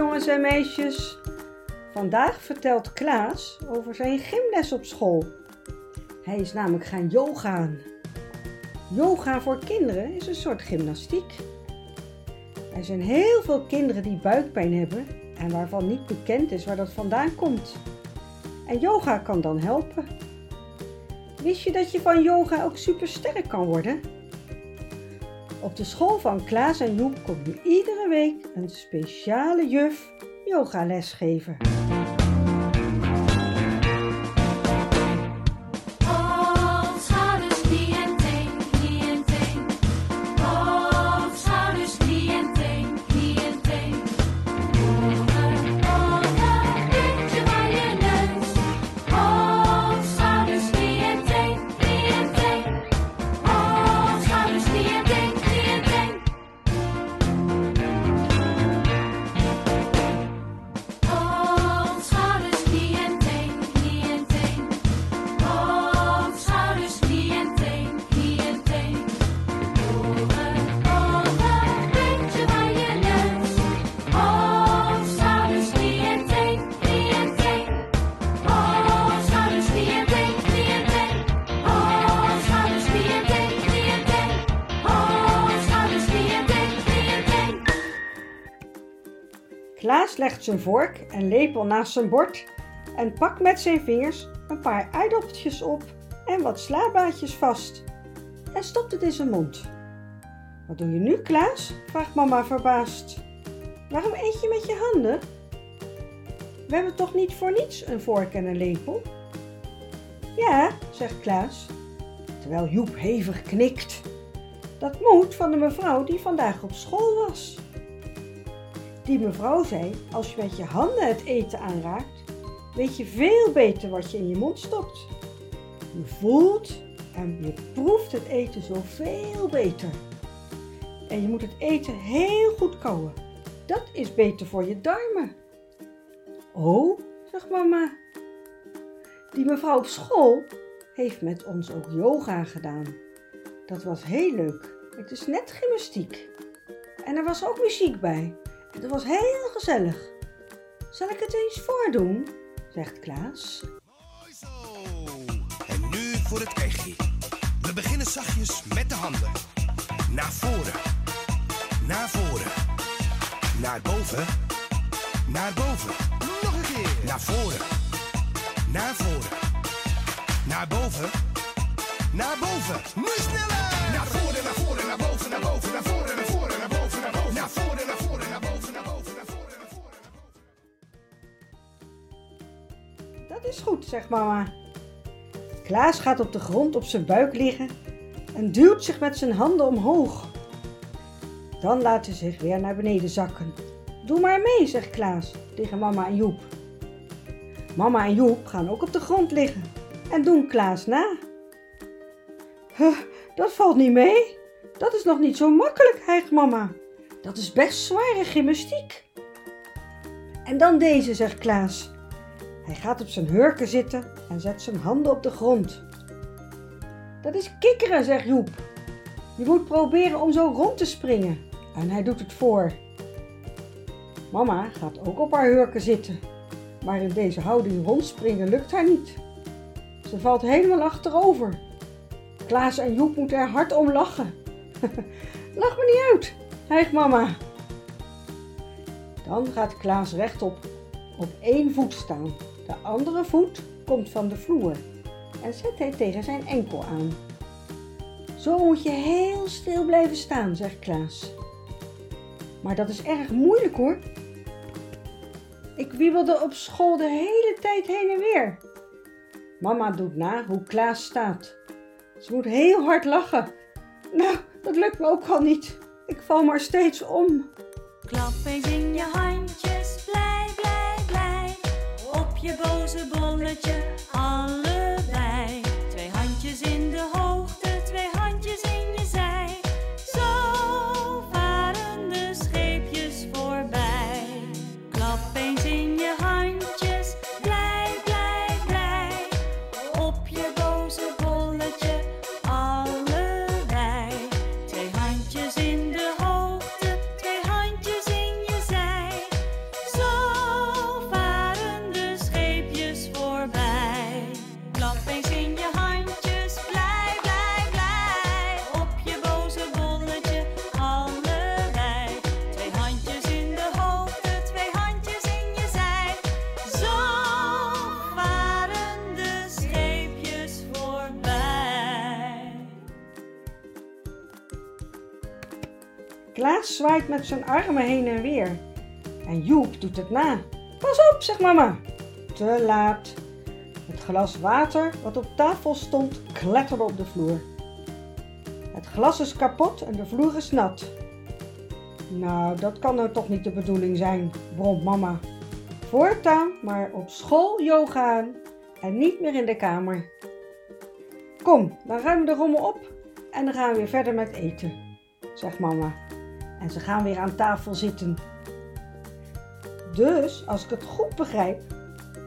jongens en meisjes. Vandaag vertelt Klaas over zijn gymles op school. Hij is namelijk gaan yogaan. Yoga voor kinderen is een soort gymnastiek. Er zijn heel veel kinderen die buikpijn hebben en waarvan niet bekend is waar dat vandaan komt. En yoga kan dan helpen. Wist je dat je van yoga ook supersterk kan worden? Op de school van Klaas en Joep komt nu iedere week een speciale juf yogales geven. Klaas legt zijn vork en lepel naast zijn bord en pakt met zijn vingers een paar aardappeltjes op en wat slabaatjes vast en stopt het in zijn mond. Wat doe je nu, Klaas? vraagt mama verbaasd. Waarom eet je met je handen? We hebben toch niet voor niets een vork en een lepel? Ja, zegt Klaas, terwijl Joep hevig knikt. Dat moet van de mevrouw die vandaag op school was. Die mevrouw zei: Als je met je handen het eten aanraakt, weet je veel beter wat je in je mond stopt. Je voelt en je proeft het eten zoveel beter. En je moet het eten heel goed kauwen. Dat is beter voor je darmen. Oh, zegt mama. Die mevrouw op school heeft met ons ook yoga gedaan. Dat was heel leuk. Het is net gymnastiek. En er was ook muziek bij. Dat was heel gezellig. Zal ik het eens voordoen? zegt Klaas. Mooi zo. En nu voor het echtje. We beginnen zachtjes met de handen. Naar voren. Naar voren. Naar boven. Naar boven. Nog een keer. Naar voren. Naar voren. Naar boven. Naar boven. Nu sneller. Naar voren, naar voren, naar boven, naar boven, naar voren, is goed, zegt mama. Klaas gaat op de grond op zijn buik liggen en duwt zich met zijn handen omhoog. Dan laat hij zich weer naar beneden zakken. Doe maar mee, zegt Klaas tegen mama en Joep. Mama en Joep gaan ook op de grond liggen en doen Klaas na. Huh, dat valt niet mee. Dat is nog niet zo makkelijk, hijgt mama. Dat is best zware gymnastiek. En dan deze, zegt Klaas. Hij gaat op zijn hurken zitten en zet zijn handen op de grond. Dat is kikkeren, zegt Joep. Je moet proberen om zo rond te springen. En hij doet het voor. Mama gaat ook op haar hurken zitten. Maar in deze houding rondspringen lukt haar niet. Ze valt helemaal achterover. Klaas en Joep moeten er hard om lachen. Lach me niet uit, hijgt mama. Dan gaat Klaas rechtop op één voet staan. De andere voet komt van de vloer en zet hij tegen zijn enkel aan. Zo moet je heel stil blijven staan, zegt Klaas. Maar dat is erg moeilijk hoor. Ik wiebelde op school de hele tijd heen en weer. Mama doet na hoe Klaas staat. Ze moet heel hard lachen. Nou, dat lukt me ook al niet. Ik val maar steeds om. Klap eens in je handjes, je boze bolletje, allebei. Klaas zwaait met zijn armen heen en weer. En Joep doet het na. Pas op, zegt mama. Te laat. Het glas water wat op tafel stond kletterde op de vloer. Het glas is kapot en de vloer is nat. Nou, dat kan nou toch niet de bedoeling zijn, bromt mama. Voortaan maar op school yoga aan en niet meer in de kamer. Kom, dan ruim de rommel op en dan gaan we weer verder met eten, zegt mama. En ze gaan weer aan tafel zitten. Dus, als ik het goed begrijp,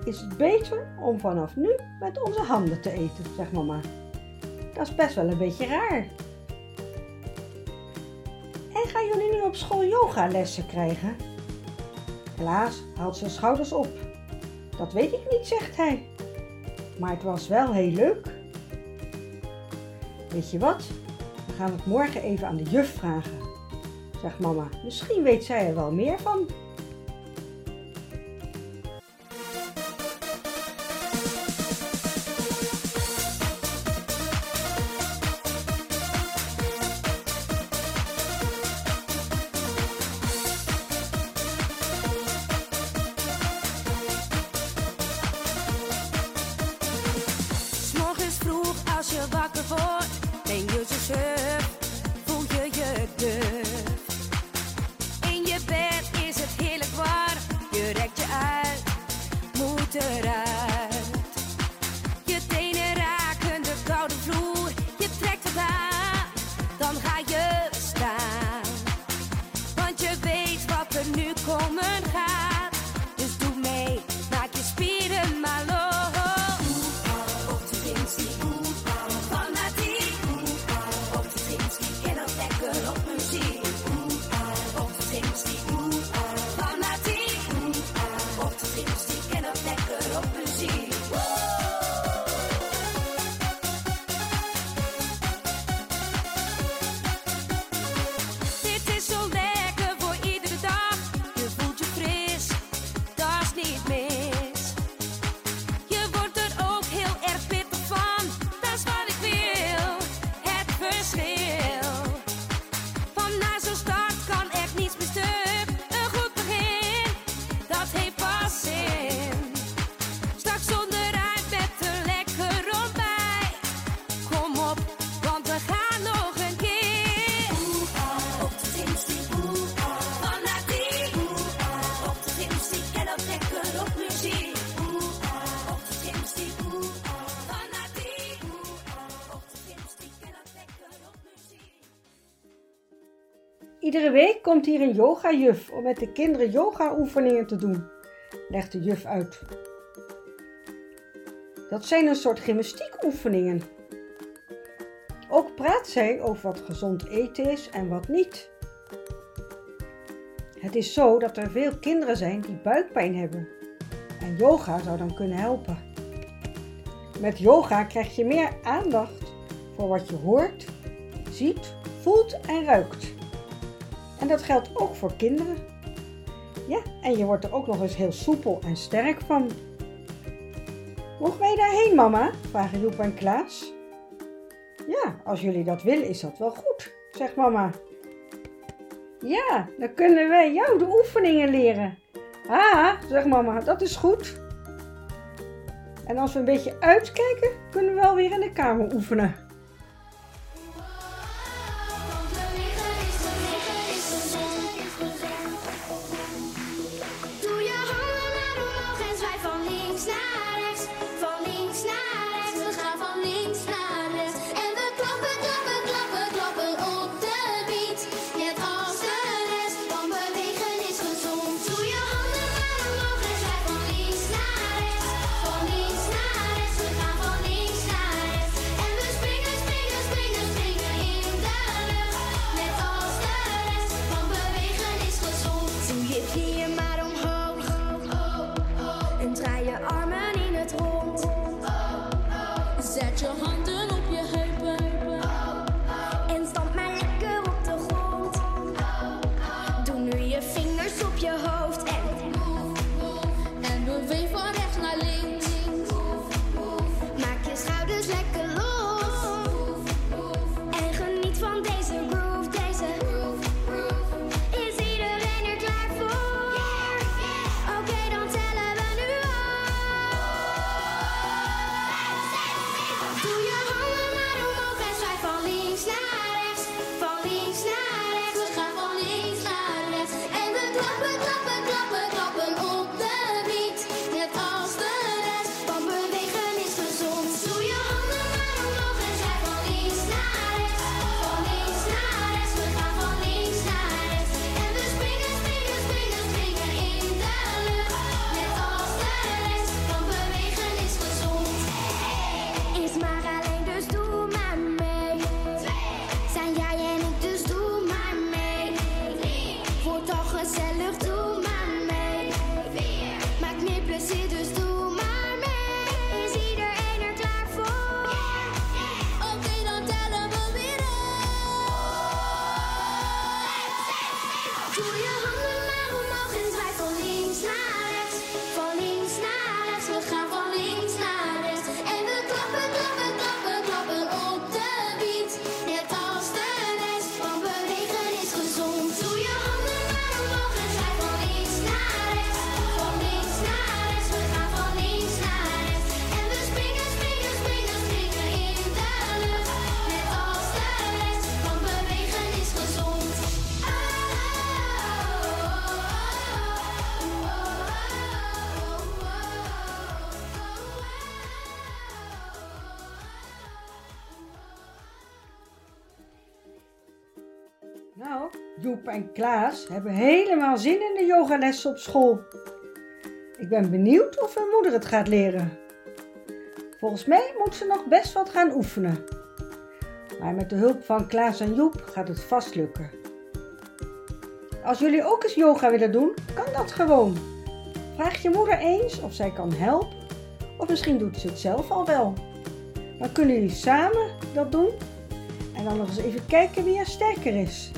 is het beter om vanaf nu met onze handen te eten, zegt mama. Dat is best wel een beetje raar. En gaan jullie nu op school yogalessen krijgen? Klaas haalt zijn schouders op. Dat weet ik niet, zegt hij. Maar het was wel heel leuk. Weet je wat? We gaan het morgen even aan de juf vragen, zegt mama. Misschien weet zij er wel meer van. Iedere week komt hier een yogajuf om met de kinderen yoga-oefeningen te doen, legt de juf uit. Dat zijn een soort gymnastiekoefeningen. Ook praat zij over wat gezond eten is en wat niet. Het is zo dat er veel kinderen zijn die buikpijn hebben. En yoga zou dan kunnen helpen. Met yoga krijg je meer aandacht voor wat je hoort, ziet, voelt en ruikt. En dat geldt ook voor kinderen. Ja, en je wordt er ook nog eens heel soepel en sterk van. Mogen wij daarheen, mama? vragen Joep en Klaas. Ja, als jullie dat willen, is dat wel goed, zegt mama. Ja, dan kunnen wij jou de oefeningen leren. Ah, zegt mama, dat is goed. En als we een beetje uitkijken, kunnen we wel weer in de kamer oefenen. Joep en Klaas hebben helemaal zin in de yogalessen op school. Ik ben benieuwd of hun moeder het gaat leren. Volgens mij moet ze nog best wat gaan oefenen. Maar met de hulp van Klaas en Joep gaat het vast lukken. Als jullie ook eens yoga willen doen, kan dat gewoon. Vraag je moeder eens of zij kan helpen. Of misschien doet ze het zelf al wel. Dan kunnen jullie samen dat doen. En dan nog eens even kijken wie er sterker is.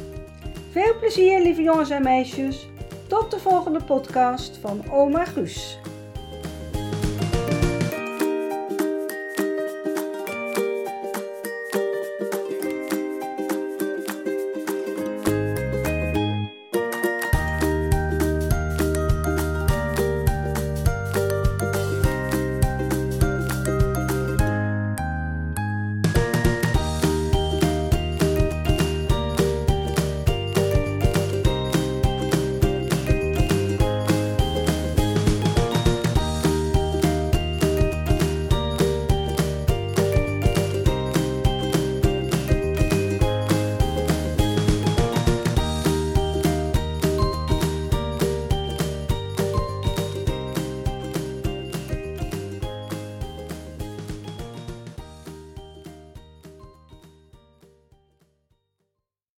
Veel plezier, lieve jongens en meisjes. Tot de volgende podcast van Oma Guus.